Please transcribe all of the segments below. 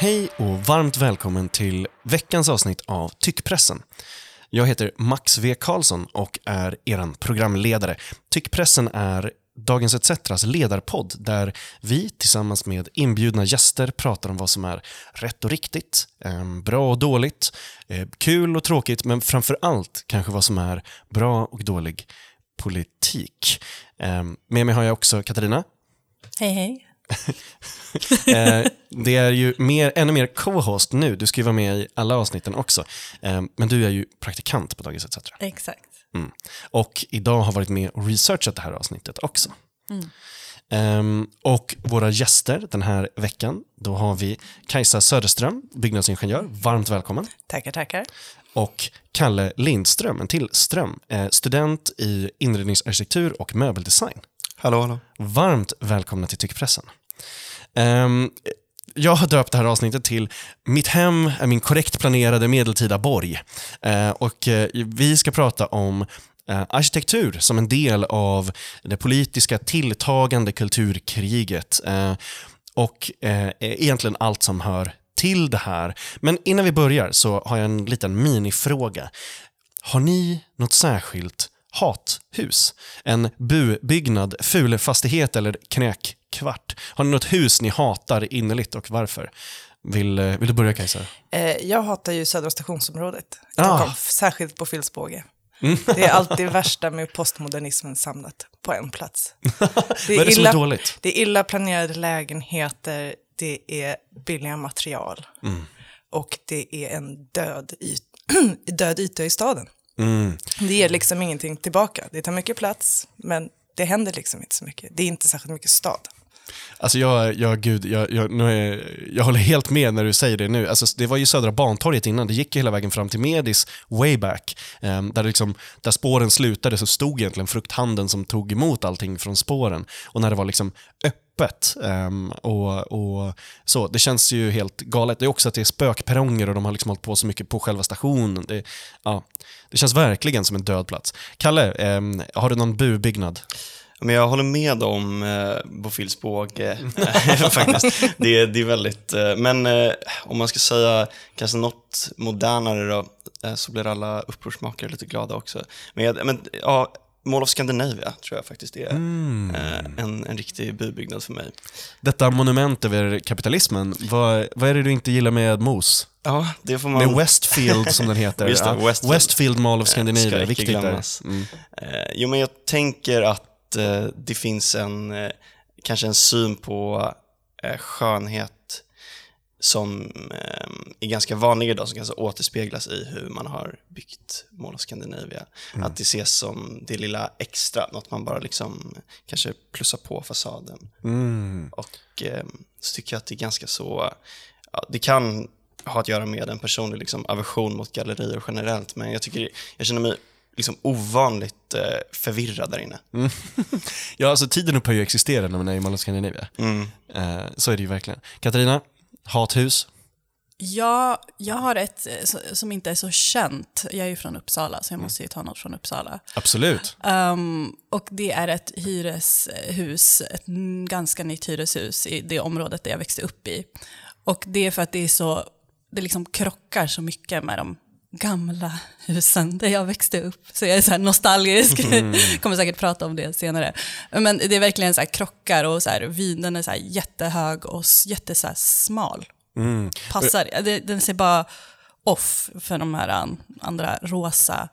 Hej och varmt välkommen till veckans avsnitt av Tyckpressen. Jag heter Max V Karlsson och är er programledare. Tyckpressen är Dagens ETCs ledarpodd där vi tillsammans med inbjudna gäster pratar om vad som är rätt och riktigt, ehm, bra och dåligt, eh, kul och tråkigt, men framför allt kanske vad som är bra och dålig politik. Ehm, med mig har jag också Katarina. Hej hej. Eh, det är ju mer, ännu mer co-host nu, du ska ju vara med i alla avsnitten också. Eh, men du är ju praktikant på Dagens ETC. Exakt. Mm. Och idag har varit med och researchat det här avsnittet också. Mm. Um, och våra gäster den här veckan, då har vi Kajsa Söderström, byggnadsingenjör. Varmt välkommen. Tackar, tackar. Och Kalle Lindström, en till Ström, eh, student i inredningsarkitektur och möbeldesign. Hallå, hallå. Varmt välkomna till Tyckpressen. Um, jag har döpt det här avsnittet till Mitt hem är min korrekt planerade medeltida borg. Uh, och uh, vi ska prata om uh, arkitektur som en del av det politiska tilltagande kulturkriget. Ehm, och eh, egentligen allt som hör till det här. Men innan vi börjar så har jag en liten minifråga. Har ni något särskilt hathus? En bubyggnad, fulfastighet eller knäkkvart? Har ni något hus ni hatar innerligt och varför? Vill, eh, vill du börja Kajsa? Eh, jag hatar ju Södra stationsområdet, Ah. Stockholm, särskilt på Filsbåge. Det är alltid värsta med postmodernismen samlat på en plats. Det Vad är det som är dåligt? Det är illa planerade lägenheter, det är billiga material Mm. och det är en död, yt död yta i staden. Mm. Det ger liksom ingenting tillbaka. Det tar mycket plats, men det händer liksom inte så mycket. Det är inte särskilt mycket stad. Alltså jag, jag, gud, jag, jag, nu är, jag håller helt med när du säger det nu. Alltså det var ju Södra Bantorget innan, det gick ju hela vägen fram till Medis way back. Um, där, liksom, där spåren slutade så stod egentligen frukthandeln som tog emot allting från spåren. Och när det var liksom öppet. Um, och, och så. Det känns ju helt galet. Det är också att det är spökperronger och de har liksom hållit på så mycket på själva stationen. Det, ja, det känns verkligen som en död plats. Kalle, um, har du någon bubyggnad? Men jag håller med om eh, på Filsbåge, eh, faktiskt. Det, det är väldigt, eh, men eh, om man ska säga kanske något modernare då, eh, så blir alla upprorsmakare lite glada också. Men, jag, men ja, Mall of Scandinavia tror jag faktiskt är Mm. eh, en, en riktig bybyggnad för mig. Detta monument över kapitalismen, vad, vad är det du inte gillar med MOS? Ja, det får man... Med Westfield som den heter. Just det, Westfield. Westfield Mall of Eh, Scandinavia, ska viktigt glömmas. Mm. Eh, jo, men jag tänker att det finns en, kanske en syn på skönhet som eh, är ganska vanlig idag, som kanske återspeglas i hur man har byggt Mall of Scandinavia. Att det ses som det lilla extra, något man bara liksom kanske plussar på fasaden. Mm. Och eh, så tycker jag att det är ganska så, ja, det kan ha att göra med en personlig liksom, aversion mot gallerier generellt, men jag tycker, jag känner mig liksom ovanligt eh, förvirrad där inne. Ja, alltså tiden upphör ju att existera när man är i Mall of Scandinavia. Mm. Eh, så är det ju verkligen. Katarina, hathus? Ja, jag har ett eh, som inte är så känt. Jag är ju från Uppsala, så jag måste ju ta något från Uppsala. Absolut. Ehm, och det är ett hyreshus, ett ganska nytt hyreshus i det området där jag växte upp i. Och det är för att det är så, det liksom krockar så mycket med de gamla husen där jag växte upp. Så jag är så nostalgisk, kommer säkert prata om det senare. Men det är verkligen så krockar och så här, vinen är så jättehög och s- jätte så här smal. Passar, det, den ser bara off för de här an- andra rosa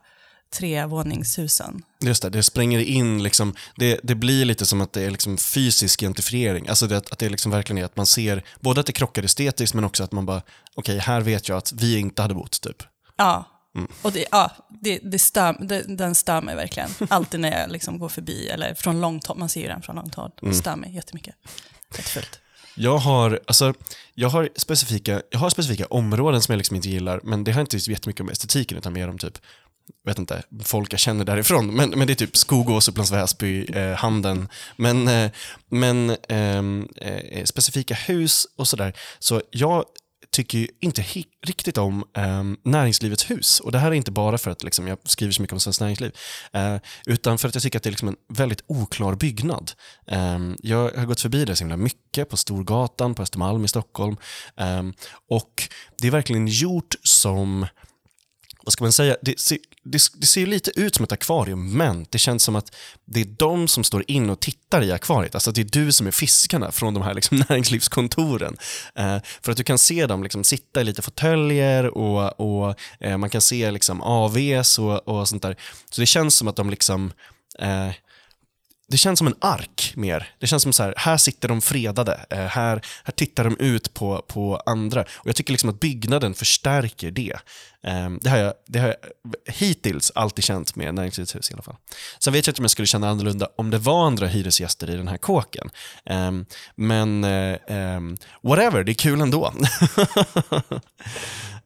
trevåningshusen. Just det, det spränger in liksom, det, det blir lite som att det är liksom fysisk gentrifiering. Alltså det, att det liksom verkligen är att man ser, både att det krockar estetiskt men också att man bara, okej här vet jag att vi inte hade bott typ. Ja, och det, ja, det, det stör, det, den stör mig verkligen. Alltid när jag liksom går förbi, eller från långt håll, man ser ju den från långt håll. Det stör mig jättemycket. Jättefult. Jag har, alltså, jag har, specifika, jag har specifika områden som jag liksom inte gillar, men det har inte så jättemycket med estetiken utan mer om typ vet inte, folk jag känner därifrån. Men, men det är typ Skogås, Upplands Väsby, eh, Handen. Men, eh, men ehm, eh, specifika hus och sådär. Så jag tycker ju inte riktigt om eh, näringslivets hus. Och det här är inte bara för att liksom, jag skriver så mycket om Svenskt Näringsliv, eh, utan för att jag tycker att det är liksom en väldigt oklar byggnad. Eh, jag har gått förbi det så himla mycket på Storgatan, på Östermalm i Stockholm. Ehm, och det är verkligen gjort som vad ska man säga, det ser, det, det ser lite ut som ett akvarium, men det känns som att det är de som står in och tittar i akvariet. Alltså det är du som är fiskarna från de här liksom näringslivskontoren. Eh, för att du kan se dem liksom sitta i lite fåtöljer och, och eh, man kan se liksom AVs och, och sånt där. Så det känns som att de liksom eh, det känns som en ark mer. Det känns som så här, här sitter de fredade. Eh, här, här tittar de ut på, på andra. Och Jag tycker liksom att byggnaden förstärker det. Ehm, det, har jag, det har jag hittills alltid känt med Näringslivets hus i alla fall. Sen vet jag inte om jag skulle känna annorlunda om det var andra hyresgäster i den här kåken. Ehm, men eh, ehm, whatever, det är kul ändå.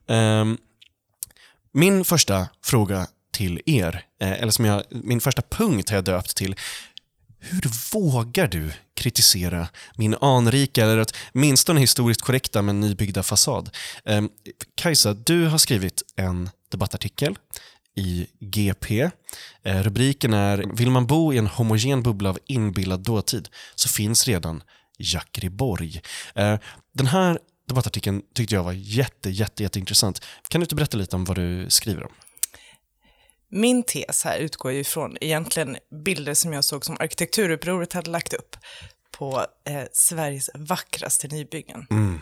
Min första fråga till er, eh, eller som jag, min första punkt har jag döpt till hur vågar du kritisera min anrika, eller åtminstone historiskt korrekta men nybyggda fasad? Eh, Kajsa, du har skrivit en debattartikel i GP. Eh, rubriken är “Vill man bo i en homogen bubbla av inbillad dåtid så finns redan Jackriborg”. Eh, den här debattartikeln tyckte jag var jätte, jätte, jätteintressant. Kan du inte berätta lite om vad du skriver om? Min tes här utgår ju från egentligen bilder som jag såg som arkitekturupproret hade lagt upp på eh, Sveriges vackraste nybyggen. Mm.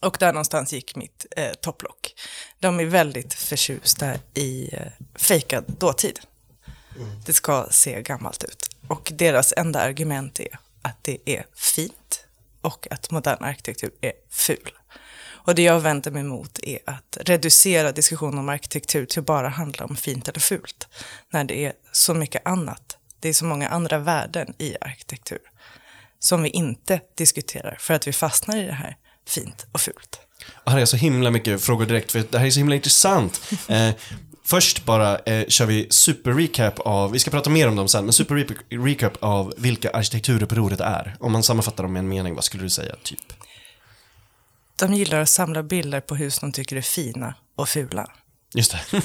Och där någonstans gick mitt eh, topplock. De är väldigt förtjusta i eh, fejkad dåtid. Mm. Det ska se gammalt ut. Och deras enda argument är att det är fint och att modern arkitektur är ful. Och det jag vänder mig mot är att reducera diskussionen om arkitektur till att bara handla om fint eller fult. När det är så mycket annat. Det är så många andra värden i arkitektur som vi inte diskuterar för att vi fastnar i det här fint och fult. Här jag så himla mycket frågor direkt, för det här är så himla intressant. Eh, först bara eh, kör vi super-recap av, vi ska prata mer om dem sen, men super-recap av vilka arkitekturupproret är. Om man sammanfattar dem med en mening, vad skulle du säga, typ? De gillar att samla bilder på hus de tycker är fina och fula. Just det.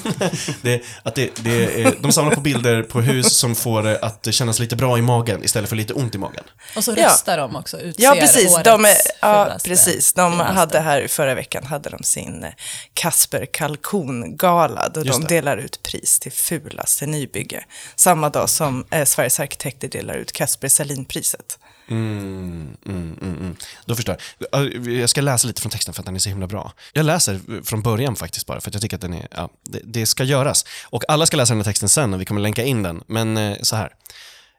det, att det, det är, de samlar på bilder på hus som får det att kännas lite bra i magen istället för lite ont i magen. Och så röstar ja. de också, utser ja, precis. årets de är, Ja, precis. De fulaste. hade här förra veckan hade de sin eh, Kasper Kalkongala då de delar ut pris till fulaste nybygge. Samma dag som eh, Sveriges arkitekter delar ut Kasper Salinpriset. Mm, Mm, mm, mm, mm, Då förstår jag. Jag ska läsa lite från texten för att den är så himla bra. Jag läser från början faktiskt bara, för att jag tycker att den är, ja, det, det, ska göras. Och alla ska läsa den här texten sen och vi kommer länka in den. Men eh, så här.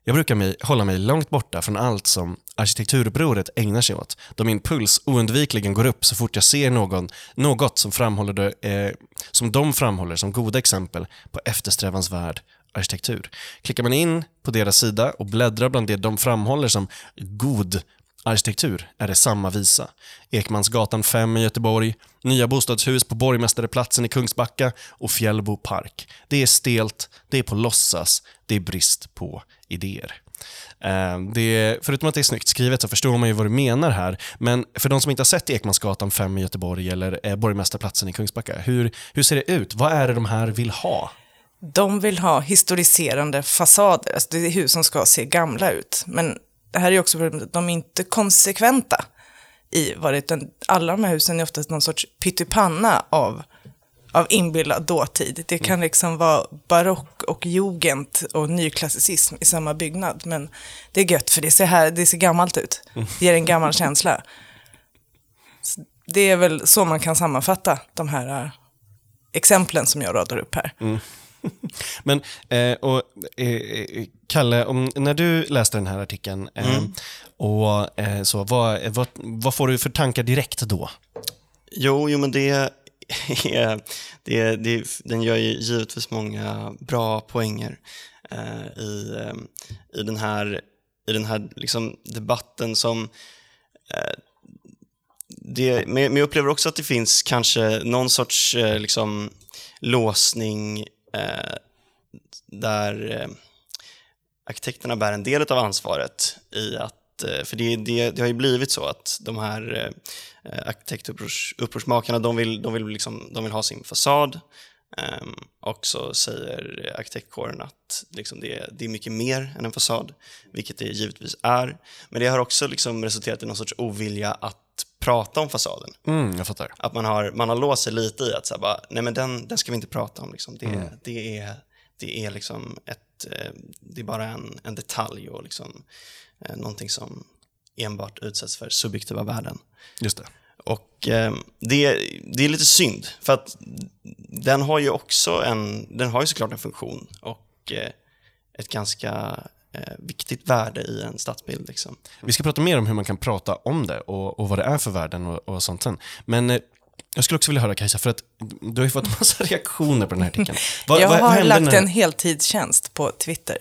Jag brukar mig, hålla mig långt borta från allt som arkitekturupproret ägnar sig åt, då min puls oundvikligen går upp så fort jag ser någon, något som, framhåller det, eh, som de framhåller som goda exempel på eftersträvansvärd arkitektur. Klickar man in på deras sida och bläddrar bland det de framhåller som god arkitektur är det samma visa. Ekmansgatan 5 i Göteborg, nya bostadshus på Borgmästareplatsen i Kungsbacka och Fjällbo park. Det är stelt, det är på låtsas, det är brist på idéer. Ehm, det, förutom att det är snyggt skrivet så förstår man ju vad du menar här. Men för de som inte har sett Ekmansgatan 5 i Göteborg eller eh, Borgmästarplatsen i Kungsbacka, hur, hur ser det ut? Vad är det de här vill ha? De vill ha historiserande fasader, alltså det är hus som ska se gamla ut. Men det här är också problemet, de är inte konsekventa i vad det är, utan alla de här husen är oftast någon sorts pyttipanna av, av inbillad dåtid. Det kan liksom vara barock och jugend och nyklassicism i samma byggnad, men det är gött för det ser, här, det ser gammalt ut. Det ger en gammal känsla. Det är väl så man kan sammanfatta de här äh, exemplen som jag radar upp här. Mm. Men, eh, och, eh, Kalle, om, när du läste den här artikeln, eh, mm. och, eh, så, vad, vad, vad, får du för tankar direkt då? Jo, jo men det är, det, det, den gör ju givetvis många bra poänger eh, i, eh, i den här, i den här liksom, debatten som det, men jag upplever också att det finns kanske någon sorts liksom, låsning Eh, där eh, arkitekterna bär en del av ansvaret i att eh, för det, det, det har ju blivit så att de här eh, eh arkitektupprorsmakarna, de vill, de, vill liksom, de vill ha sin fasad eh, och så säger arkitektkåren att liksom det, det är mycket mer än en fasad, vilket det givetvis är. Men det har också liksom resulterat i någon sorts ovilja att prata om fasaden. Mm, jag fattar. Att man har, man har låst sig lite i att så bara, nej men den, den ska vi inte prata om. Liksom. Det, mm. det, är, det är liksom ett, eh, det är bara en, en detalj och liksom, eh, någonting som enbart utsätts för subjektiva värden. Just det. Och eh, det, det är lite synd, för att den har ju också en, den har ju såklart en funktion och eh, ett ganska viktigt värde i en stadsbild. Liksom. Vi ska prata mer om hur man kan prata om det och, och vad det är för värden och, och sånt sen. Men eh, jag skulle också vilja höra Kajsa, för att du har ju fått en massa reaktioner på den här artikeln. Vad, jag vad, har lagt när... en heltidstjänst på Twitter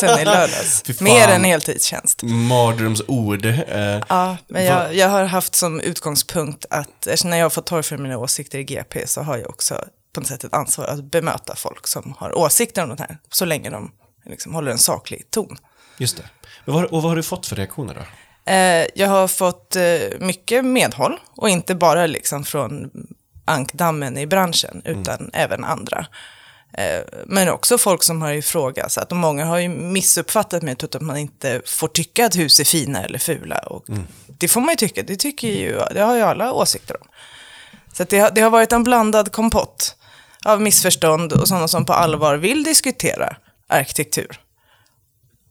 sen i lördags. Mer än heltidstjänst. Mardrömsord. Eh, ja, men jag, jag, har haft som utgångspunkt att när jag har fått torgföra mina åsikter i GP så har jag också på något sätt ett ansvar att bemöta folk som har åsikter om det här, så länge de liksom håller en saklig ton. Just det. Och vad, och vad har du fått för reaktioner då? Eh, jag har fått eh, mycket medhåll och inte bara liksom från ankdammen i branschen mm. utan mm. även andra. Eh, men också folk som har ifrågasatt och många har ju missuppfattat mig att man inte får tycka att hus är fina eller fula. Och mm. Det får man ju tycka, det, tycker ju, det har ju alla åsikter om. Så det har, det har varit en blandad kompott av missförstånd och sådana som på allvar vill diskutera arkitektur.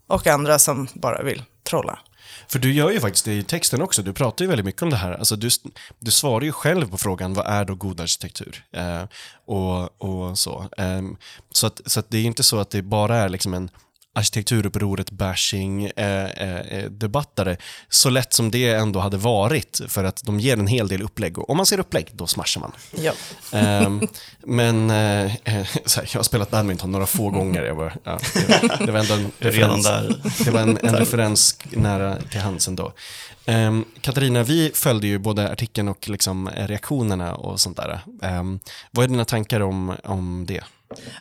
Och andra som bara vill trolla. För du gör ju faktiskt det i texten också, du pratar ju väldigt mycket om det här. Alltså du, du svarar ju själv på frågan, vad är då god arkitektur? Eh, och, och så. Eh, så att, så att det är inte så att det bara är liksom en arkitekturupproret bashing eh, eh, eh, debattare, så lätt som det ändå hade varit, för att de ger en hel del upplägg. Och om man ser upplägg, då smashar man. Ja. Eh, men eh, här, jag har spelat badminton några få gånger. Jag var, ja, det, det, var ändå en referens, det var en, en referens nära till hands ändå. Um, Katarina, vi följde ju både artikeln och liksom reaktionerna och sånt där. Um, vad är dina tankar om, om det?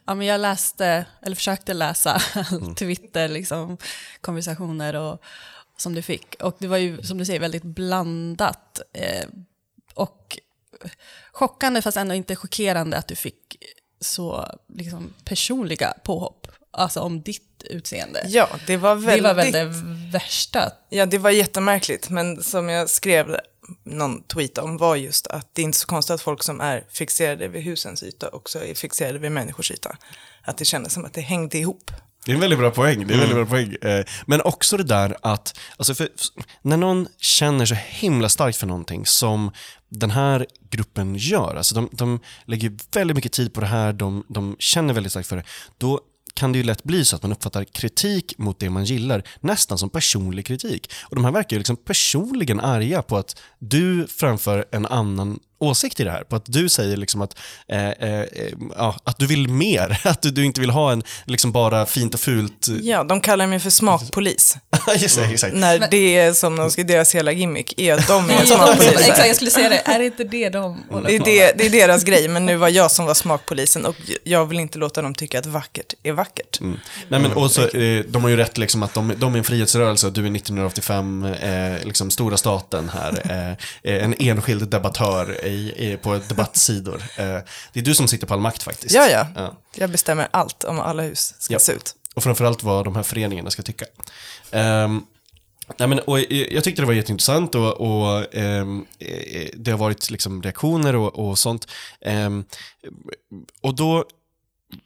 Ja, men jag läste, eller försökte läsa mm. Twitter, liksom, konversationer och, som du fick. Och det var ju, som du säger, väldigt blandat. Eh, och chockande, fast ändå inte chockerande, att du fick så liksom, personliga påhopp. Alltså om ditt utseende. Ja, det var väldigt... Det var väl det värsta. Ja, det var jättemärkligt. Men som jag skrev någon tweet om var just att det är inte så konstigt att folk som är fixerade vid husens yta också är fixerade vid människors yta. Att det kändes som att det hängde ihop. Det är en väldigt bra poäng. Det är en väldigt bra poäng. Eh, men också det där att, alltså för, när någon känner så himla starkt för någonting som den här gruppen gör, alltså de, de lägger väldigt mycket tid på det här, de, de känner väldigt starkt för det, då kan det ju lätt bli så att man uppfattar kritik mot det man gillar nästan som personlig kritik. Och de här verkar ju liksom personligen arga på att du framför en annan åsikt i det här. På att du säger liksom att, eh, eh, ja, att du vill mer. Att du, du, inte vill ha en liksom bara fint och fult... Ja, de kallar mig för smakpolis. Just det, exakt. När det är som de ska, deras hela gimmick är att de är smakpoliser. exakt, jag skulle säga det. Är det inte det de håller det är, det, det är deras grej, men nu var jag som var smakpolisen och jag vill inte låta dem tycka att vackert är vackert. Mm. Nej, men också, eh, de har ju rätt liksom att de, de är en frihetsrörelse och du är 1985, eh, liksom stora staten här. Eh, en enskild debattör i, på debattsidor. Eh, det är du som sitter på all makt faktiskt. Ja, ja. ja. Jag bestämmer allt om alla hus ska ja. se ut. Och framförallt vad de här föreningarna ska tycka. Um, Nej, men, och jag tyckte det var jätteintressant och, och um, det har varit liksom reaktioner och, och sånt. Um, och då,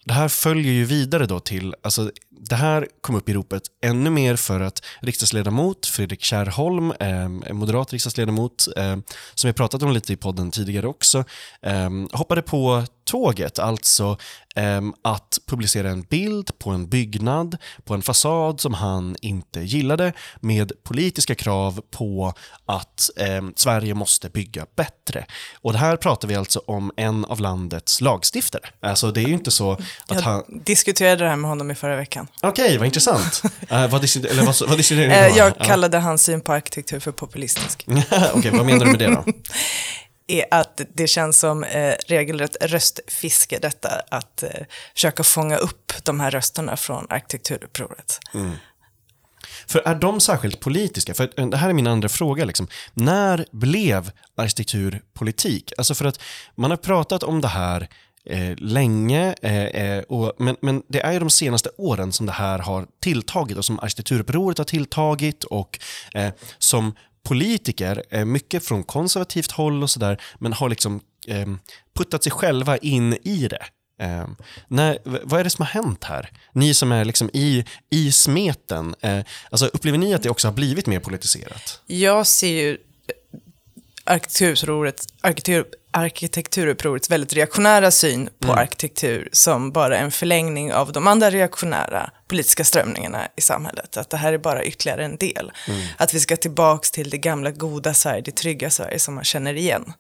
det här följer ju vidare då till, alltså det här kom upp i ropet ännu mer för att riksdagsledamot Fredrik Kärrholm, eh, moderat riksdagsledamot, eh, som vi pratat om lite i podden tidigare också, eh, hoppade på tåget, alltså eh, att publicera en bild på en byggnad, på en fasad som han inte gillade med politiska krav på att eh, Sverige måste bygga bättre. Och det här pratar vi alltså om en av landets lagstiftare. Alltså det är ju inte så att Jag han... diskuterade det här med honom i förra veckan. Okej, okay, vad intressant. uh, vad, eller vad, vad diskuterade ni Jag kallade hans syn på arkitektur för populistisk. Okej, okay, vad menar du med det då? är att det känns som eh, regelrätt röstfiske detta, att eh, försöka fånga upp de här rösterna från arkitekturupproret. Mm. För är de särskilt politiska? För eh, det här är min andra fråga. Liksom. När blev arkitektur politik? Alltså för att man har pratat om det här eh, länge, eh, eh, och, men, men det är ju de senaste åren som det här har tilltagit och som arkitekturupproret har tilltagit och eh, som politiker, eh, mycket från konservativt håll och sådär, men har liksom eh, puttat sig själva in i det. Eh, när, vad är det som har hänt här? Ni som är liksom i, i smeten, eh, alltså upplever ni att det också har blivit mer politiserat? Jag ser ju eh, arkitekturupproret, arkitektur, arkitekturupprorets väldigt reaktionära syn på Mm. arkitektur som bara en förlängning av de andra reaktionära politiska strömningarna i samhället. Att det här är bara ytterligare en del. Mm. Att vi ska tillbaks till det gamla goda Sverige, det trygga Sverige som man känner igen.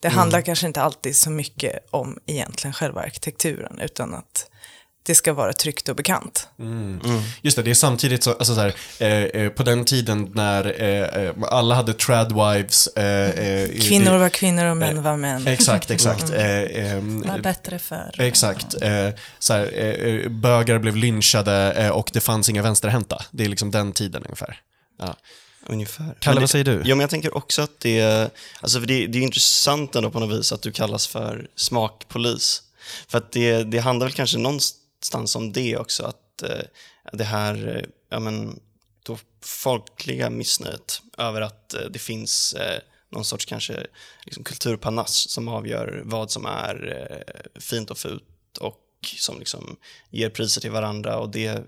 Det Mm. handlar kanske inte alltid så mycket om egentligen själva arkitekturen, utan att det ska vara tryggt och bekant. Just det, det är samtidigt så, alltså så här, eh, eh, på den tiden när eh, eh, alla hade tradwives. Eh, eh, Kvinnor det, var kvinnor och män var män. Exakt, exakt. Eh, ehm, Var bättre för. Exakt. Eh, så här, eh, bögar blev lynchade eh, och det fanns inga vänsterhänta. Det är liksom den tiden ungefär. Ja. Ungefär. Kalle, vad säger du? Ja, men jag tänker också att det, alltså för det, det är intressant ändå på något vis att du kallas för smakpolis. För att det, det handlar väl kanske någonstans om det också, att eh, det här eh, ja, men, då folkliga missnöjet över att eh, det finns någon sorts kanske liksom, kulturpanasch som avgör vad som är fint och fult och som liksom ger priser till varandra och det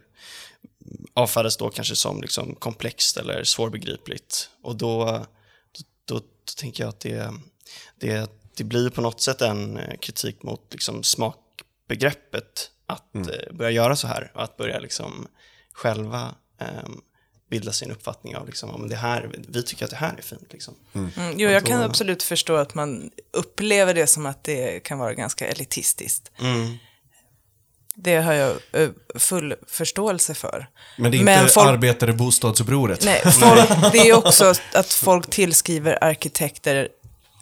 avfärdas då kanske som liksom komplext eller svårbegripligt. Och då, då, då, då tänker jag att det, det, det blir på något sätt en kritik mot liksom smakbegreppet att eh, börja göra så här och att börja liksom själva ehm, bilda sin uppfattning av liksom, om det här, vi tycker att det här är fint. Liksom. Mm, jo, jag kan absolut förstå att man upplever det som att det kan vara ganska elitistiskt. Mm. Det har jag eh, full förståelse för. Men det är inte Men folk- arbetare bostadsupproret. Nej, folk, det är också att folk tillskriver arkitekter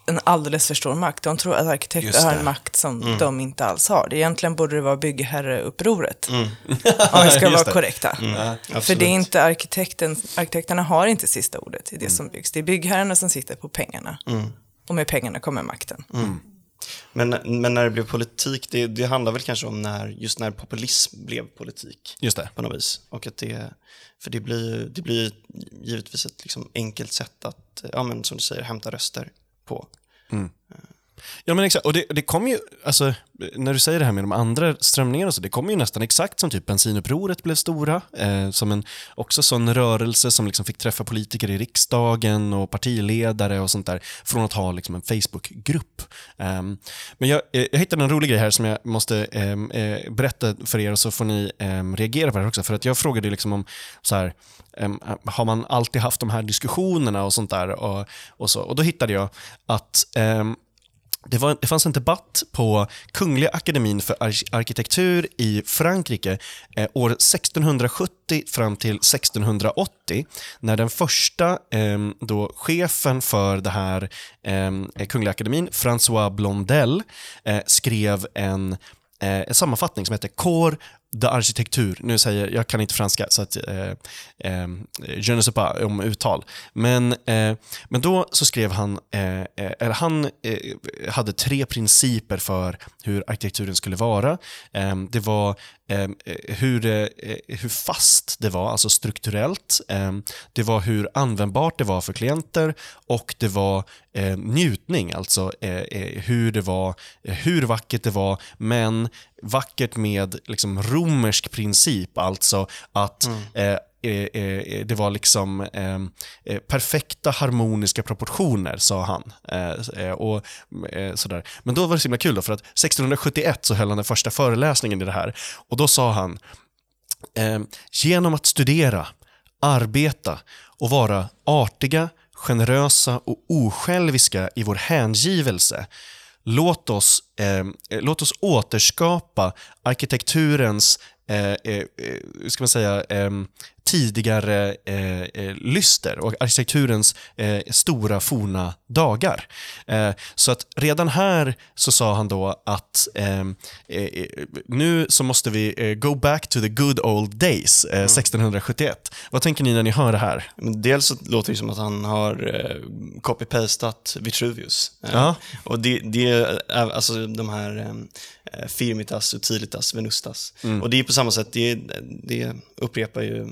en alldeles för stor makt. De tror att arkitekter har en makt som Mm. de inte alls har. Egentligen borde det vara byggherreupproret, Mm. om vi ska vara det. korrekta. För absolut. det är inte arkitekten, arkitekterna har inte sista ordet i det Mm. som byggs. Det är byggherrarna som sitter på pengarna. Och med pengarna kommer makten. Mm. Men, men när det blev politik, det, det handlar väl kanske om när, just när populism blev politik. Just det. på något vis. Och att det, för det blir, det blir givetvis ett liksom enkelt sätt att, ja men som du säger, hämta röster på. Ja men exakt, och det, det kommer ju, alltså, när du säger det här med de andra strömningarna, så, det kommer ju nästan exakt som typ bensinupproret blev stora, eh, som en också sån rörelse som liksom fick träffa politiker i riksdagen och partiledare och sånt där, från att ha liksom en Facebookgrupp. Eh, men jag, eh, jag hittade en rolig grej här som jag måste ehm, eh, berätta för er och så får ni ehm, reagera på det här också, för att jag frågade liksom om så här, ehm, har man alltid haft de här diskussionerna och sånt där och, och så, och då hittade jag att det, var, det fanns en debatt på Kungliga akademin för ar- arkitektur i Frankrike eh, år 1670 fram till 1680 när den första eh, då, chefen för det här eh, Kungliga akademin, François Blondel, eh, skrev en, eh, en sammanfattning som heter The Arkitektur, Nu säger jag kan inte franska så att eh, eh, je ne sais pas om uttal. Men, eh, men då så skrev han, eh, eh eller han eh, hade tre principer för hur arkitekturen skulle vara. Eh, det var eh, eh hur, eh, eh, hur fast det var, alltså strukturellt. Eh, det var hur användbart det var för klienter och det var eh, njutning, alltså eh, hur det var, hur vackert det var, men vackert med liksom romersk princip, alltså att eh, eh, eh, det var liksom eh, eh, perfekta harmoniska proportioner, sa han. Eh, och, sådär. Men då var det så himla kul då, för att 1671 så höll han den första föreläsningen i det här. Och då sa han, eh, genom att studera, arbeta och vara artiga, generösa och osjälviska i vår hängivelse Låt oss, eh, eh, låt oss återskapa arkitekturens eh, eh, eh ska man säga, eh, tidigare eh, eh, lyster och arkitekturens eh, stora forna dagar. Eh, så att redan här så sa han då att eh, eh, nu så måste vi go back to the good old days, eh, 1671. Vad tänker ni när ni hör det här? Dels så låter det som att han har copy-pastat Vitruvius. Ja. Och det, det är alltså de här firmitas, utilitas, venustas. Och det är på samma sätt, det, det upprepar ju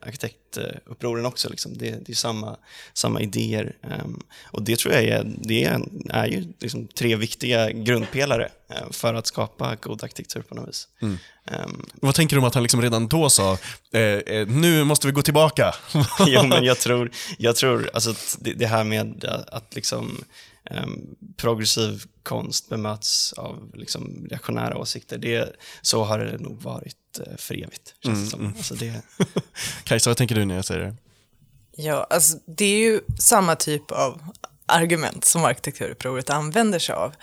arkitektupproren också. Liksom. Det, det är samma, samma idéer. Ehm, och det tror jag är, det är, är ju liksom tre viktiga grundpelare eh, för att skapa god arkitektur på något vis. Ehm, Vad tänker du om att han liksom redan då sa, eh, eh, nu måste vi gå tillbaka? jo, men jag tror, jag tror alltså det, det här med att, liksom, progressiv konst bemöts av liksom, reaktionära åsikter, det, så har det nog varit eh, för evigt. Känns det som. Alltså det, Kajsa, vad tänker du när jag säger det? Ja, alltså det är ju samma typ av argument som arkitekturupproret använder sig av.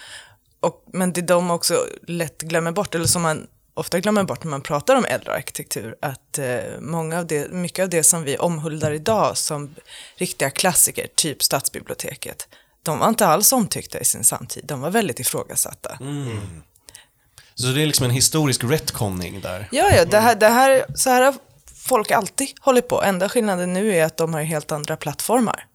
Och, men det de också lätt glömmer bort, eller som man ofta glömmer bort när man pratar om äldre arkitektur, att eh, många av det, mycket av det som vi omhuldar idag som riktiga klassiker, typ stadsbiblioteket, de var inte alls omtyckta i sin samtid, de var väldigt ifrågasatta. Så det är liksom en historisk retconning där. Ja, ja, det här, det här, så här har folk alltid hållit på. Enda skillnaden nu är att de har helt andra plattformar.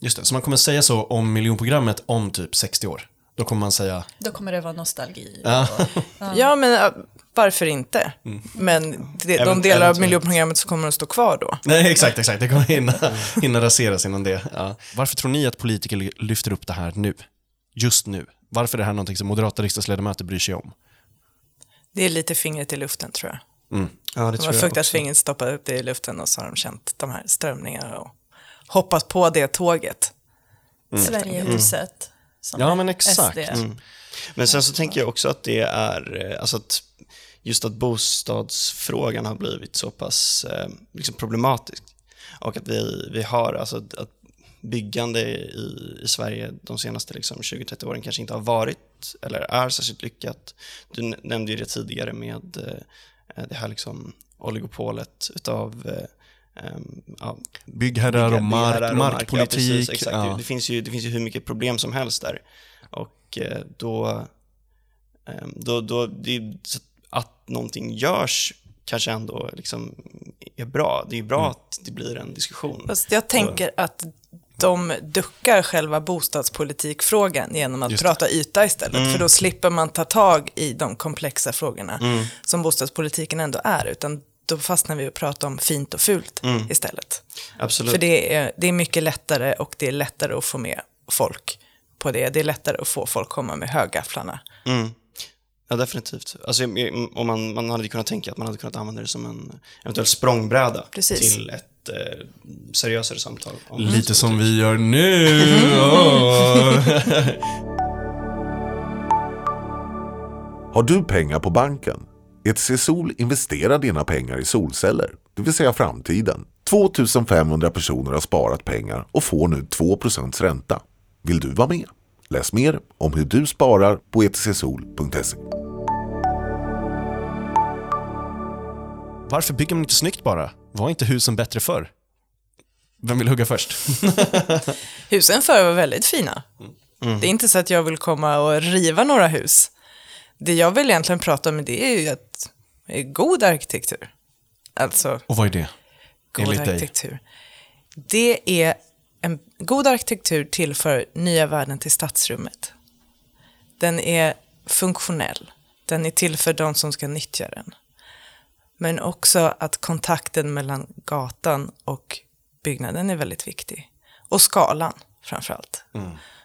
Just det, så man kommer säga så om miljonprogrammet om typ 60 år. Då kommer man säga, Då kommer det vara nostalgi. Ja. Och, Ja, men varför inte? Men det, de Eventuellt, delar av ja. miljonprogrammet som kommer att stå kvar då. nej exakt, exakt, det kommer hinna, hinna raseras innan det. Ja. Varför tror ni att politiker ly- lyfter upp det här nu? Just nu? Varför är det här någonting som moderata riksdagsledamöter bryr sig om? Det är lite fingret i luften tror jag. ja, det De har tror fuktat fingret, stoppat upp det i luften och så har de känt de här strömningarna och hoppat på det tåget. Sverigehuset. som Ja, men exakt. Mm. Men sen så tänker jag också att det är, eh, alltså att just att bostadsfrågan har blivit så pass eh, liksom problematisk. Och att vi, vi har, alltså att- byggande i, i Sverige de senaste liksom 20-30 åren kanske inte har varit eller är särskilt lyckat. Du nämnde ju det tidigare med eh, det här liksom oligopolet utav eh, em, ja, Byggherrar och mark, och mark, ja, markpolitik. precis, exakt. ja. Det, finns ju, det finns ju hur mycket problem som helst där. Och eh, då, då, då det, att någonting görs kanske ändå liksom är bra. Det är bra Mm. att det blir en diskussion. Fast jag tänker att de duckar själva bostadspolitikfrågan genom att prata yta istället. För då slipper man ta tag i de komplexa frågorna som bostadspolitiken ändå är. Utan då fastnar vi och pratar om fint och fult istället. Absolut. För det är, det är mycket lättare och det är lättare att få med folk på det. Det är lättare att få folk komma med högafflarna. Mm. Ja, definitivt. Alltså, jag- om man, man hade kunnat tänka att man hade kunnat använda det som en eventuell språngbräda Precis. till ett eh, seriösare samtal. om Lite som vi gör nu. Har du pengar på banken? ETC Sol investerar dina pengar i solceller, det vill säga framtiden. 2500 personer har sparat pengar och får nu 2% ränta. Vill du vara med? Läs mer om hur du sparar på etcsol.se. Varför bygger man inte snyggt bara? Var inte husen bättre förr? Vem vill hugga först? Husen förr var väldigt fina. Det är inte så att jag vill komma och riva några hus. Det jag vill egentligen prata om det är ju att det är god arkitektur. Alltså, Och vad är det? god Enligt dig? arkitektur. Det är en god arkitektur tillför nya värden till stadsrummet. Den är funktionell. Den är till för de som ska nyttja den. Men också att kontakten mellan gatan och byggnaden är väldigt viktig. Och skalan framförallt.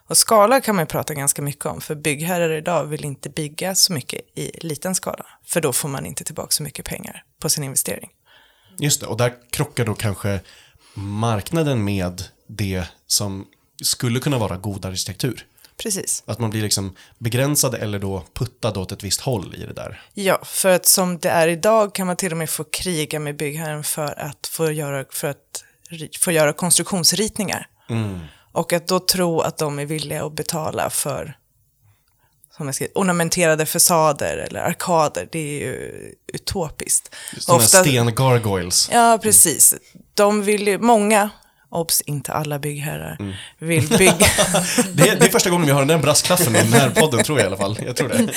Och skala kan man prata ganska mycket om, för byggherrar idag vill inte bygga så mycket i liten skala. För då får man inte tillbaka så mycket pengar på sin investering. Just det, och där krockar då kanske marknaden med det som skulle kunna vara god arkitektur. Precis. Att man blir liksom begränsad eller då puttad åt ett visst håll i det där. Ja, för att som det är idag kan man till och med få kriga med byggherren för att få göra, för att få göra konstruktionsritningar. Och att då tro att de är villiga att betala för som jag skrivit, ornamenterade fasader eller arkader. Det är ju utopiskt. Sådana Ofta, sten-gargoyles. Ja, precis. De vill ju, många, obs, inte alla byggherrar, mm. vill bygga... det, är, det, är, första gången vi har den brasklaffen i den här podden, tror jag i alla fall. Jag tror det. Inte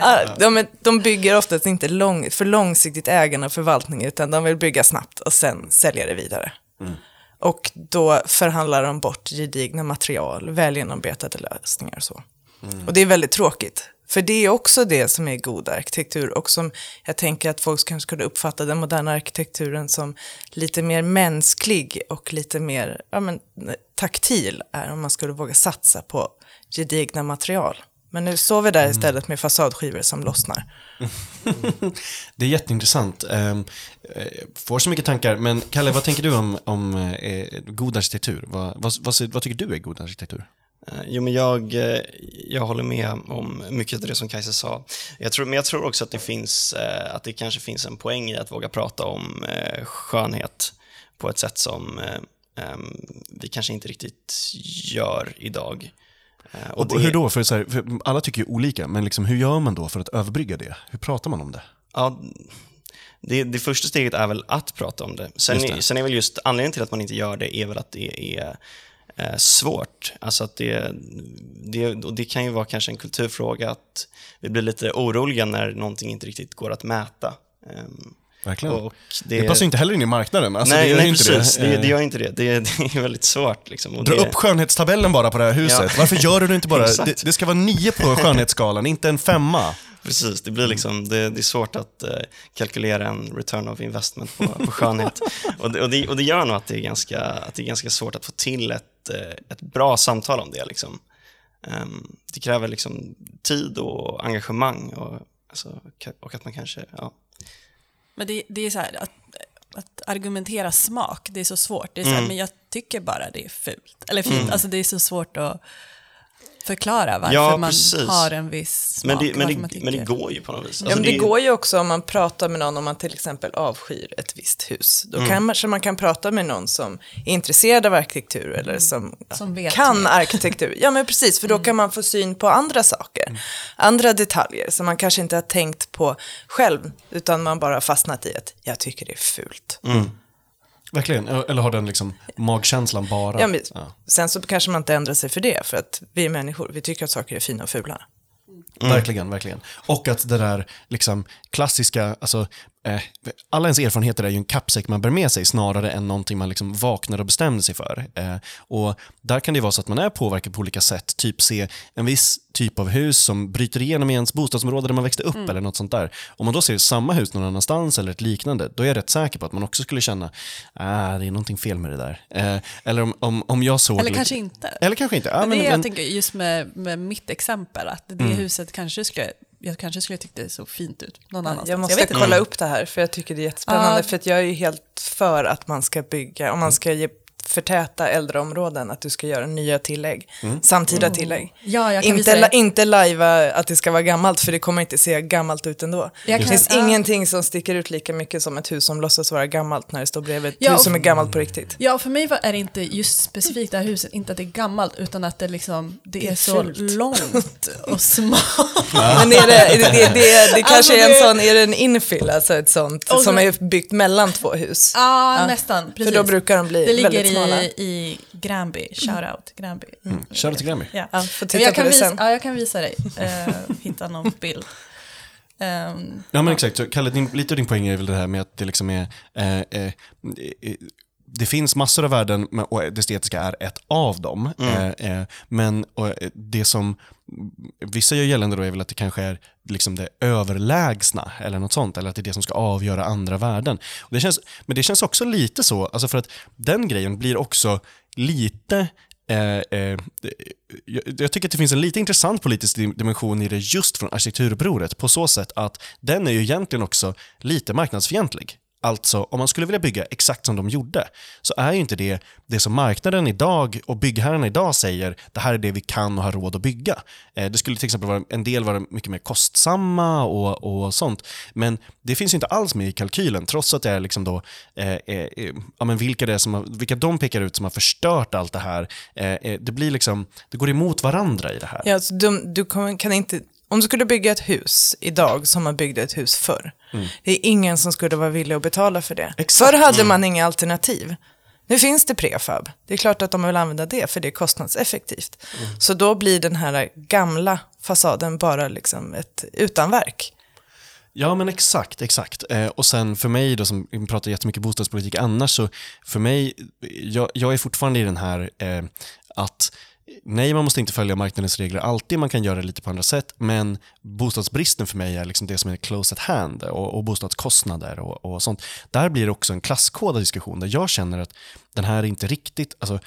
alla de, de bygger oftast inte lång, för långsiktigt ägande och förvaltning, utan de vill bygga snabbt och sen sälja det vidare. Mm. Och då förhandlar de bort gedigna material, välgenomarbetade lösningar och så. Mm. Och det är väldigt tråkigt. För det är också det som är god arkitektur och som jag tänker att folk kanske skulle uppfatta den moderna arkitekturen som lite mer mänsklig och lite mer ja, men, taktil är om man skulle våga satsa på gedigna material. Men nu står vi där mm. istället med fasadskivor som lossnar. det är jätteintressant. Ehm, eh, får så mycket tankar, men Kalle, vad tänker du om, om eh, god arkitektur? Vad, vad, vad, vad tycker du är god arkitektur? Eh, jo, men jag, eh, jag håller med om mycket av det som Kajsa sa. Jag tror, men jag tror också att det, finns, eh, att det kanske finns en poäng i att våga prata om skönhet på ett sätt som vi kanske inte riktigt gör idag. Och, det... Hur då? För, så här, för alla tycker ju olika, men liksom, hur gör man då för att överbrygga det? Hur pratar man om det? Ja, det, det första steget är väl att prata om det. Sen, det. sen är väl just anledningen till att man inte gör det är väl att det är eh, svårt. Alltså att det, det, och det kan ju vara kanske en kulturfråga att vi blir lite oroliga när någonting inte riktigt går att mäta. Um, Verkligen. Och det, det passar inte heller in i marknaden. Alltså, nej, det nej precis. Det. Det, det. gör inte det. Det, det är väldigt svårt. Liksom. Dra upp skönhetstabellen bara på det här huset. Ja. Varför gör du det inte bara? det, ska vara nio på skönhetsskalan, inte en femma. Precis, det blir liksom, det, det är svårt att uh, kalkylera en return of investment på, på skönhet. och, det, och, det, och det gör nog att det, är ganska, att det är ganska svårt att få till ett, uh, ett bra samtal om det. Liksom. Um, det kräver liksom tid och engagemang och, alltså, och att man kanske, ja. Men det, det är så här, att, att argumentera smak, det är så svårt. Det är så här, mm. men jag tycker bara det är fult. Eller fint, mm. alltså det är så svårt att förklara varför ja, man har en viss smak. Men det, men, det, men det går ju på något vis. Alltså ja, men det, det går ju också om man pratar med någon, om man till exempel avskyr ett visst hus. Då mm. kanske man kan prata med någon som är intresserad av arkitektur eller mm. som, som kan arkitektur. Ja, men precis, för då mm. kan man få syn på andra saker. Mm. Andra detaljer som man kanske inte har tänkt på själv, utan man bara fastnat i att jag tycker det är fult. Verkligen, eller har den liksom magkänslan bara? Ja, men, ja. Sen så kanske man inte ändrar sig för det, för att vi är människor, vi tycker att saker är fina och fula. Mm. Verkligen, verkligen. Och att det där liksom klassiska, alltså eh, alla ens erfarenheter är ju en kappsäck man bär med sig snarare än någonting man liksom vaknar och bestämmer sig för. Eh, och där kan det vara så att man är påverkad på olika sätt, typ se en viss typ av hus som bryter igenom i ens bostadsområde där man växte upp mm. eller något sånt där. Om man då ser samma hus någon annanstans eller ett liknande, då är jag rätt säker på att man också skulle känna, ah, det är någonting fel med det där. Eh, eller om, om, om jag såg... Eller kanske inte. Eller kanske inte. Ah, men, det men, jag tänker just med, med mitt exempel, att det mm. huset kanske skulle jag kanske skulle tycka det såg fint ut någon annanstans. Jag måste jag kolla inte. upp det här, för jag tycker det är jättespännande. Uh, för jag är ju helt för att man ska bygga, om man ska ge förtäta äldreområden, att du ska göra nya tillägg, mm. samtida mm. tillägg. Ja, inte, inte lajva att det ska vara gammalt, för det kommer inte se gammalt ut ändå. det finns ja. ingenting som sticker ut lika mycket som ett hus som låtsas vara gammalt när det står bredvid ett ja, hus som är gammalt på riktigt. Ja, för mig är det inte just specifikt det här huset, inte att det är gammalt, utan att det, liksom, det, det är, är så långt och smalt. Men är det, det, det, det, det kanske alltså, är en sån, är det en infill, alltså ett sånt, som är byggt mellan två hus? Ja, ja. nästan. Precis. För då brukar de bli väldigt smala. I, i Granby, shoutout Granby. Mm. Shoutout till Granby. Ja. Ja, jag, kan visa, ja, jag kan visa dig, uh, hitta någon bild. Um, ja men exakt, så Kalle, din, lite av din poäng är väl det här med att det liksom är eh, eh, det finns massor av värden och det estetiska är ett av dem. Mm. Eh, men det som vissa gör gällande då är väl att det kanske är liksom det överlägsna eller något sånt, eller att det är det som ska avgöra andra värden. Och det känns, men det känns också lite så, alltså för att den grejen blir också lite Eh, eh, jag, jag, tycker att det finns en lite intressant politisk dimension i det just från arkitekturupproret på så sätt att den är ju egentligen också lite marknadsfientlig. Alltså, om man skulle vilja bygga exakt som de gjorde, så är ju inte det det som marknaden idag och byggherrarna idag säger, det här är det vi kan och har råd att bygga. Eh, det skulle till exempel vara, en del vara mycket mer kostsamma och, och sånt, men det finns ju inte alls med i kalkylen, trots att det är liksom då, eh, eh, eh, ja, men vilka, det är som har, vilka de pekar ut som har förstört allt det här. Eh, eh, det blir liksom, det går emot varandra i det här. Ja, alltså, du, du kan inte om du skulle bygga ett hus idag som man byggde ett hus förr. Mm. Det är ingen som skulle vara villig att betala för det. Exakt. Förr hade man inga alternativ. Nu finns det prefab. Det är klart att de vill använda det för det är kostnadseffektivt. Mm. Så då blir den här gamla fasaden bara liksom ett utanverk. Ja men exakt, exakt. Eh, och sen för mig då som pratar jättemycket bostadspolitik annars så för mig, jag, jag är fortfarande i den här eh, att Nej, man måste inte följa marknadens regler alltid, man kan göra det lite på andra sätt, men bostadsbristen för mig är liksom det som är close at hand och, och bostadskostnader och, och sånt. Där blir det också en klasskodad diskussion där jag känner att den här är inte riktigt, alltså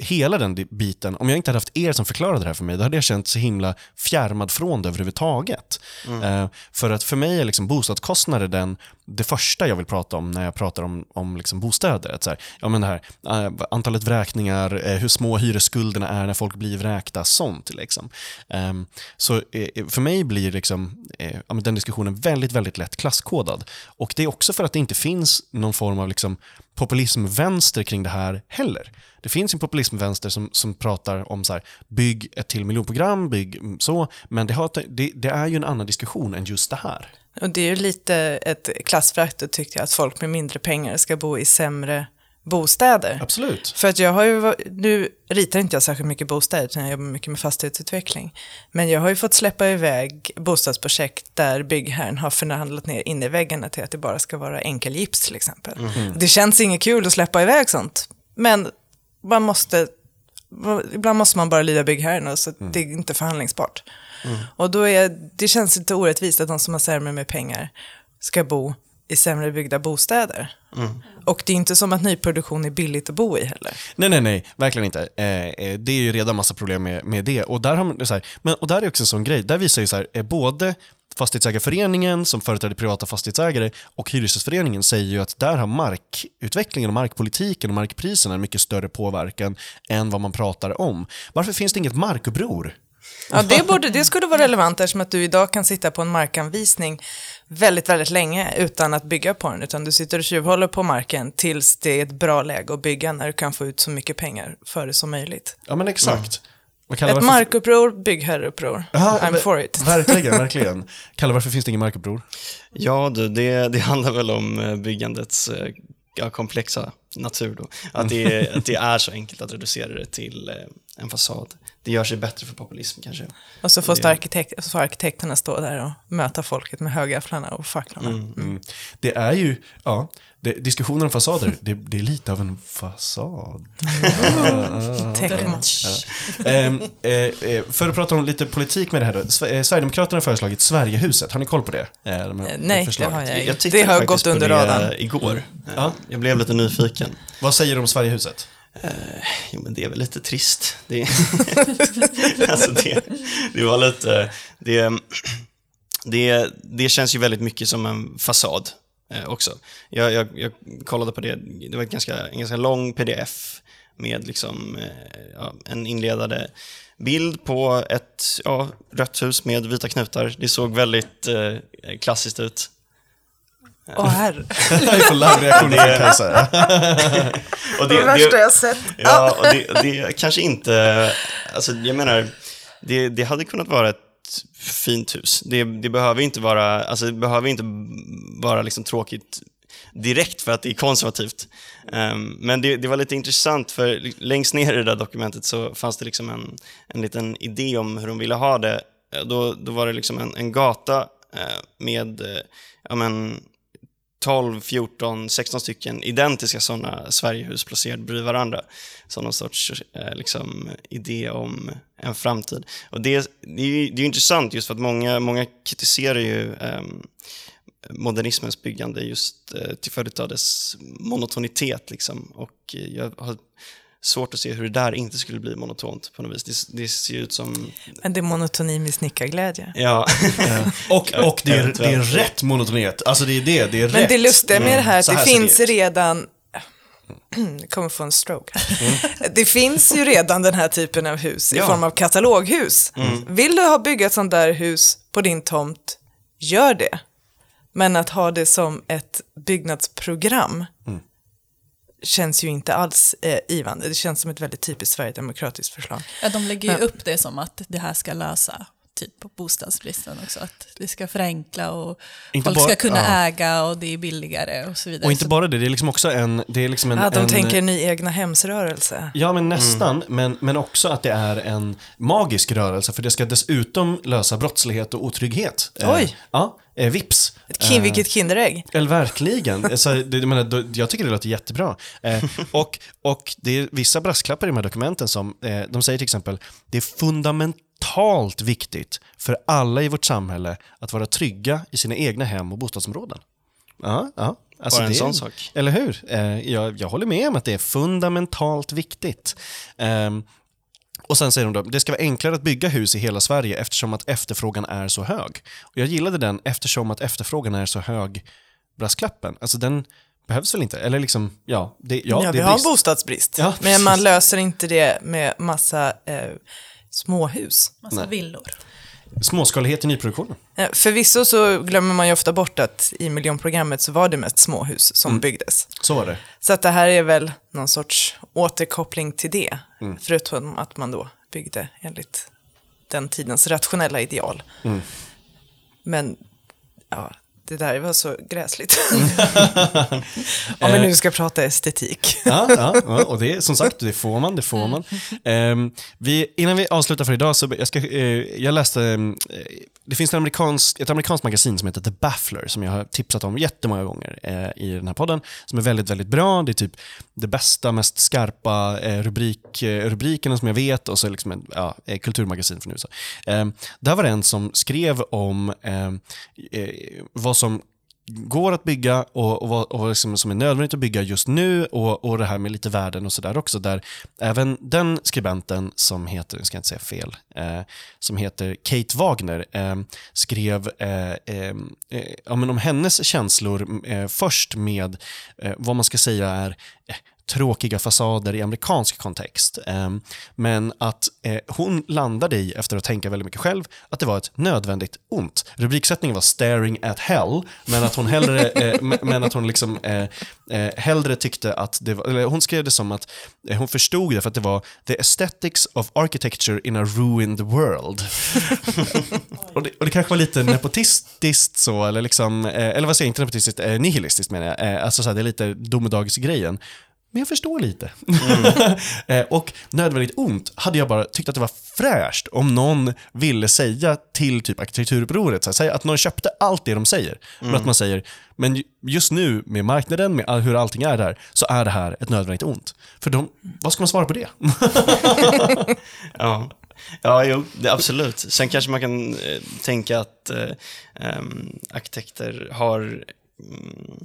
hela den biten, om jag inte hade haft er som förklarade det här för mig, då hade jag känt så himla fjärmad från det överhuvudtaget. Eh, för att för mig är liksom bostadskostnader den, det första jag vill prata om när jag pratar om, om liksom bostäder. Att så här, ja, men det här, eh, antalet vräkningar, eh, hur små hyresskulderna är när folk blir vräkta, sånt. Liksom. Ehm, så eh, för mig blir liksom, ja, den diskussionen väldigt, väldigt lätt klasskodad. Och det är också för att det inte finns någon form av liksom, populismvänster kring det här heller. Det finns en populismvänster som, som pratar om så här, bygg ett till miljonprogram, bygg så, men det, har, det, det är ju en annan diskussion än just det här. Och det är ju lite ett klassförakt att tycka att folk med mindre pengar ska bo i sämre bostäder. Absolut. För att jag har ju, nu ritar inte jag särskilt mycket bostäder, utan jag jobbar mycket med fastighetsutveckling. Men jag har ju fått släppa iväg bostadsprojekt där byggherren har förhandlat ner in i väggarna till att det bara ska vara enkelgips till exempel. Det känns inget kul att släppa iväg sånt, men man måste, ibland måste man bara lyda byggherren och så det är inte förhandlingsbart. Och då är, det känns lite orättvist att de som har sämre med pengar ska bo i sämre byggda bostäder. Och det är inte som att nyproduktion är billigt att bo i heller. Nej, nej, nej, verkligen inte. Eh, eh, det är ju redan massa problem med, med det. Och där, har man, så här, men, och där är också en sån grej, där visar ju så här, eh, både Fastighetsägarföreningen som företräder privata fastighetsägare och Hyresgästföreningen säger ju att där har markutvecklingen och markpolitiken och markpriserna en mycket större påverkan än vad man pratar om. Varför finns det inget markuppror? Ja, det, borde, det skulle vara relevant eftersom att du idag kan sitta på en markanvisning väldigt, väldigt länge utan att bygga på den. Utan du sitter och tjuvhåller på marken tills det är ett bra läge att bygga när du kan få ut så mycket pengar för det som möjligt. Ja men exakt. Kallar Ett varför- markuppror, byggherreuppror. Ja, I'm men- for it. Verkligen, verkligen. Kalle, varför finns det ingen markuppror? Ja, du, det, det handlar väl om eh, byggandets eh, ja, komplexa natur då. Att det, är, att det är så enkelt att reducera det till eh, en fasad. Det gör sig bättre för populism kanske. Och så får, Det- arkitekt, så får arkitekterna stå där och möta folket med högafflarna och facklarna. Mm. Det är ju, ja, det, diskussionen om fasader, det, det är lite av en fasad. Ehm, eh, eh, för att prata om lite politik med det här då. Eh, Sverigedemokraterna har föreslagit Sverigehuset. Har ni koll på det? Eh, de här- nej, det har jag. Jag Det har faktiskt gått på under det radarn. igår. Ja. Jag blev lite nyfiken. Vad säger du om Sverigehuset? Eh, jo, men det är väl lite trist. Det, alltså det, det var lite... Det, det, det känns ju väldigt mycket som en fasad eh, också. Jag, jag, jag kollade på det, det var ett ganska, en ganska lång pdf med liksom, eh, ja, en inledande bild på ett ja, rött hus med vita knutar. Det såg väldigt eh, klassiskt ut. Åh herre, Jag får live-reaktioner från Kajsa. Och det, värsta jag sett. Ja, och det, det kanske inte... Alltså, jag menar, det, det hade kunnat vara ett fint hus. Det, det behöver inte vara, alltså, det behöver inte vara liksom tråkigt direkt för att det är konservativt. Ehm, men det, det var lite intressant, för längst ner i det där dokumentet så fanns det liksom en, en liten idé om hur de ville ha det. Då, då var det liksom en, en gata eh, med eh, ja, men, 12, 14, 16 stycken identiska sådana Sverigehus placerade bredvid varandra. Som någon sorts eh, liksom, idé om en framtid. Och det, det, är ju, det är ju intressant just för att många, många kritiserar ju eh, modernismens byggande just eh, till följd av dess monotonitet. Liksom. Och eh, jag har svårt att se hur det där inte skulle bli monotont på något vis. Det, det ser ju ut som... Men det är monotoni med snickarglädje. Ja. Och, och det, är, det är rätt monotonitet. Alltså det är det, det är rätt. Men det lustiga med det här är att det finns det redan jag kommer få en stroke. Det finns ju redan den här typen av hus i Ja. form av kataloghus. Vill du ha bygga ett sånt där hus på din tomt, gör det. Men att ha det som ett byggnadsprogram känns ju inte alls eh, givande. Det känns som ett väldigt typiskt sverigedemokratiskt förslag. Ja, de lägger ju upp det som att det här ska lösa typ på bostadsbristen också. Att det ska förenkla och Inte folk bara- ska kunna ja. äga och det är billigare och så vidare. Och inte bara det, det är liksom också en... Det är liksom en, Ja, de en, tänker ny egna hemsrörelse. Ja, men nästan. Men, men också att det är en magisk rörelse, för det ska dessutom lösa brottslighet och otrygghet. Eh, Oj. ja, eh, vips. Ett kin, vilket Kinderägg. Eller verkligen. Så, det, jag, menar, jag tycker det låter jättebra. Eh, och, och det är vissa brasklappar i de här dokumenten som, eh, de säger till exempel, det är fundamentalt viktigt för alla i vårt samhälle att vara trygga i sina egna hem och bostadsområden. Ja, ja. Alltså Bara en det sån sak. Eller hur? Eh, jag, jag håller med om att det är fundamentalt viktigt. Ehm, och sen säger de då, det ska vara enklare att bygga hus i hela Sverige eftersom att efterfrågan är så hög. Och jag gillade den eftersom att efterfrågan är så hög, brasklappen. Alltså den behövs väl inte? Eller liksom, ja, det, ja, Ja, det vi är har en brist. bostadsbrist. Ja, men man löser inte det med massa eh, småhus. Massa villor. Småskalighet i nyproduktionen. Eh, förvisso så glömmer man ju ofta bort att i miljonprogrammet så var det mest småhus som Mm. byggdes. Så var det. Så att det här är väl någon sorts återkoppling till det. Mm. Förutom att man då byggde enligt den tidens rationella ideal. Mm. Men ja, det där var så gräsligt. Mm. Om vi Eh. nu ska prata estetik. Ja, ja, ja, och det som sagt, det får man, det får man. Ehm, vi, innan vi avslutar för idag så jag ska, eh, jag läste, eh, det finns en amerikansk, ett amerikanskt magasin som heter The Baffler som jag har tipsat om jättemånga gånger eh, i den här podden, som är väldigt, väldigt bra. Det är typ det bästa, mest skarpa eh, rubrik, eh, rubrikerna som jag vet och så liksom en ja, eh, kulturmagasin från USA. Eh, där var det en som skrev om eh, eh, vad som går att bygga och, och vad och vad liksom som är nödvändigt att bygga just nu och, och det här med lite värden och sådär också. Där även den skribenten som heter, nu ska jag inte säga fel, eh, som heter Kate Wagner eh, skrev eh, eh, eh ja, men om hennes känslor eh, först med eh, vad man ska säga är eh, tråkiga fasader i amerikansk kontext. Ehm, men att eh, hon landade i, efter att tänka väldigt mycket själv, att det var ett nödvändigt ont. Rubriksättningen var “Staring at hell”, men att hon hellre, eh, men att hon liksom eh, hellre tyckte att det var, eller hon skrev det som att hon förstod det för att det var “The aesthetics of architecture in a ruined world”. och, det, och det kanske var lite nepotistiskt så, eller liksom, eller vad säger jag, inte nepotistiskt, nihilistiskt menar jag. Alltså så här, det är lite domedagsgrejen. Men jag förstår lite. Eh, och nödvändigt ont hade jag bara tyckt att det var fräscht om någon ville säga till typ arkitekturupproret, så här, säga att någon köpte allt det de säger. Men att man säger, men ju- just nu med marknaden, med hur allting är där, så är det här ett nödvändigt ont. För de, vad ska man svara på det? Ja, ja jo, det, absolut. Sen kanske man kan eh, tänka att eh, ehm, arkitekter har mm,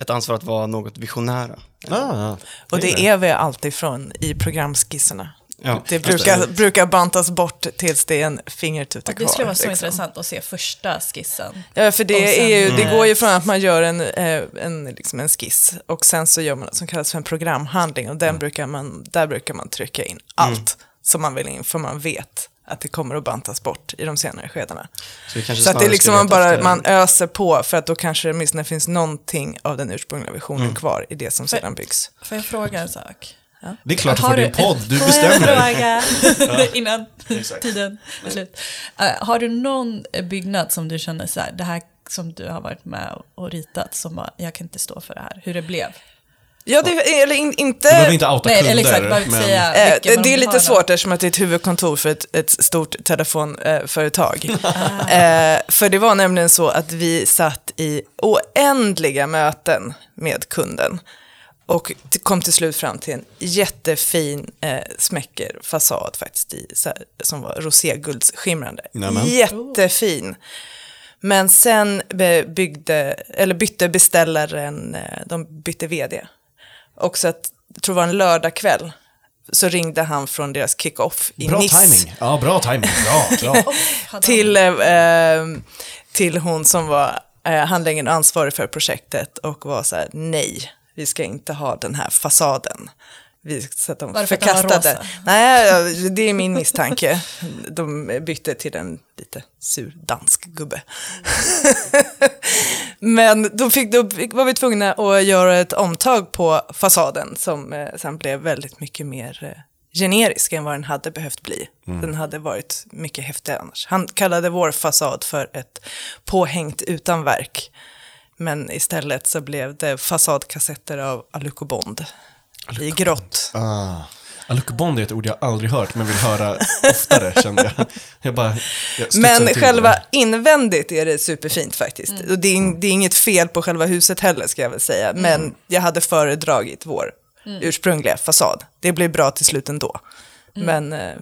ett ansvar att vara något visionära. ah, Och det är vi alltid från i programskisserna. Ja, Det brukar, brukar bantas bort tills det är en fingertuta kvar. Det skulle vara så liksom. intressant att se första skissen. Ja, för det, sen- är ju, det Mm. går ju från att man gör en, eh, en, liksom en skiss och sen så gör man något som kallas för en programhandling och den brukar man, där brukar man trycka in allt som man vill in för man vet att det kommer att bantas bort i de senare skedena. Så, Så att det är liksom man bara, efter- man öser på för att då kanske det åtminstone finns någonting av den ursprungliga visionen Mm. kvar i det som sedan byggs. Får jag fråga en sak? Ja. Det är klart du Har får din du- podd, du Får bestämmer. jag fråga innan tiden är slut? Eh, har du någon byggnad som du känner så här, det här som du har varit med och ritat, som bara, jag kan inte stå för det här, hur det blev? Ja, det, eller in, Du behöver inte... inte outa Nej, kunder. eller exakt, inte men- säga Eh, det, är du lite svårt eftersom att det är ett huvudkontor för ett, ett stort telefonföretag. eh, för det var nämligen så att vi satt i oändliga möten med kunden och kom till slut fram till en jättefin eh, smäcker fasad faktiskt i, så här, som var roséguldsskimrande. Nämen. Jättefin. Men sen be- byggde, eller bytte beställaren, eh, de bytte vd. Och så att, jag tror det var en lördagkväll, så ringde han från deras kick-off i Bra Nice timing. Ja, bra timing. Bra, bra. Till, eh, eh, till hon som var eh, handläggaren och ansvarig för projektet och var så här, nej, vi ska inte ha den här fasaden. Vi, så att de Var det för att den var förkastade. Nej, det är min misstanke. De bytte till en lite sur dansk gubbe. Men då, fick, då fick, var vi tvungna att göra ett omtag på fasaden som eh, sen blev väldigt mycket mer eh, generisk än vad den hade behövt bli. Den hade varit mycket häftigare annars. Han kallade vår fasad för ett påhängt utan verk. Men istället så blev det fasadkassetter av Aluko Bond i grått. Ah. Aluko Bond är ett ord jag aldrig hört, men vill höra oftare, kände jag. jag bara, jag Men själva det. invändigt är det superfint faktiskt. Och det är, det är inget fel på själva huset heller ska jag väl säga. Men jag hade föredragit vår ursprungliga fasad. Det blev bra till slut ändå. Men eh,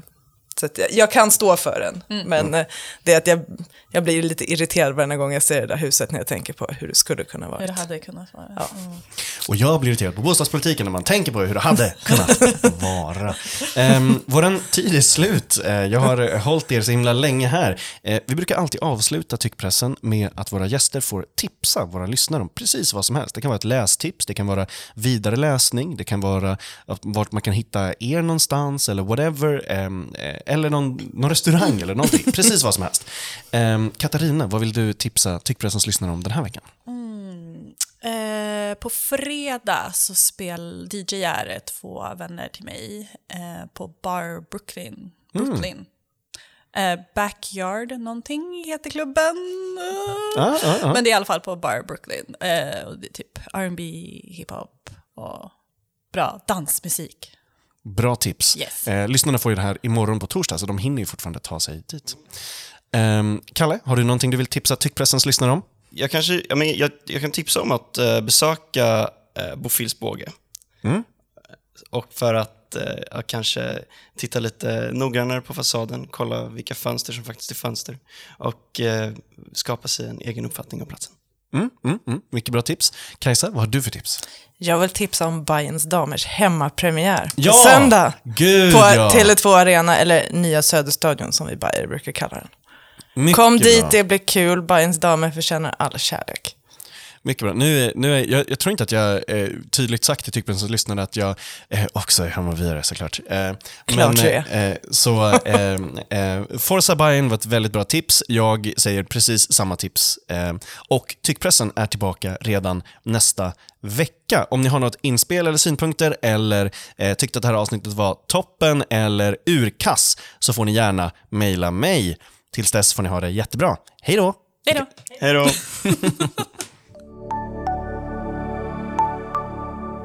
så att jag, jag kan stå för den. Men eh, det är att jag, jag blir lite irriterad varje gång jag ser det där huset när jag tänker på hur det skulle kunna vara. Hur det hade kunnat vara. Ja. Och jag blir irriterad på bostadspolitiken när man tänker på hur det hade kunnat vara. Um, våran tid är slut. Eh, jag har eh, hållit er så himla länge här. Eh, vi brukar alltid avsluta tyckpressen med att våra gäster får tipsa våra lyssnare om precis vad som helst. Det kan vara ett lästips, det kan vara vidare läsning, det kan vara att- vart man kan hitta er någonstans eller whatever. ehm, eh, eller någon, någon restaurang eller någonting. Precis vad som helst. Ehm, Katarina, vad vill du tipsa tyckpressens lyssnare om den här veckan? Eh, på fredag så spel DJR två vänner till mig eh, på Bar Brooklyn. Brooklyn. Eh, Backyard någonting heter klubben. Ja, ja, ja. Men det är i alla fall på Bar Brooklyn. Eh, och det är typ R&B, hiphop och bra dansmusik. Bra tips. Yes. Eh, lyssnarna får ju det här imorgon på torsdag, så de hinner ju fortfarande ta sig dit. Ehm, Kalle, har du någonting du vill tipsa tyckpressens lyssnare om? Jag, kanske, jag, men, jag, jag kan tipsa om att eh, besöka eh, Bofilsbåge. Mm. Och för att eh, kanske titta lite noggrannare på fasaden, kolla vilka fönster som faktiskt är fönster och eh, skapa sig en egen uppfattning om platsen. Mm, mm, mm. Mycket bra tips. Kajsa, vad har du för tips? Jag vill tipsa om Bayerns damers hemmapremiär på Ja! söndag. Gud, på ja! Tele2 Arena, eller Nya Söderstadion som vi Bayer brukar kalla den. Mycket Kom dit, bra. det blir kul. Bayerns damer förtjänar all kärlek. Mycket bra. Nu, är- nu är, jag, jag tror inte att jag eh, tydligt sagt till tyckpressens lyssnare att jag eh, också är hammarbyare såklart. Eh, Klart men, eh, så eh, eh, Forza Bayern var ett väldigt bra tips. Jag säger precis samma tips. Eh, och tyckpressen är tillbaka redan nästa vecka. Om ni har något inspel eller synpunkter eller eh, tyckte att det här avsnittet var toppen eller urkass så får ni gärna mejla mig. Tills dess får ni ha det jättebra. Hej då! Hej då! Hej då!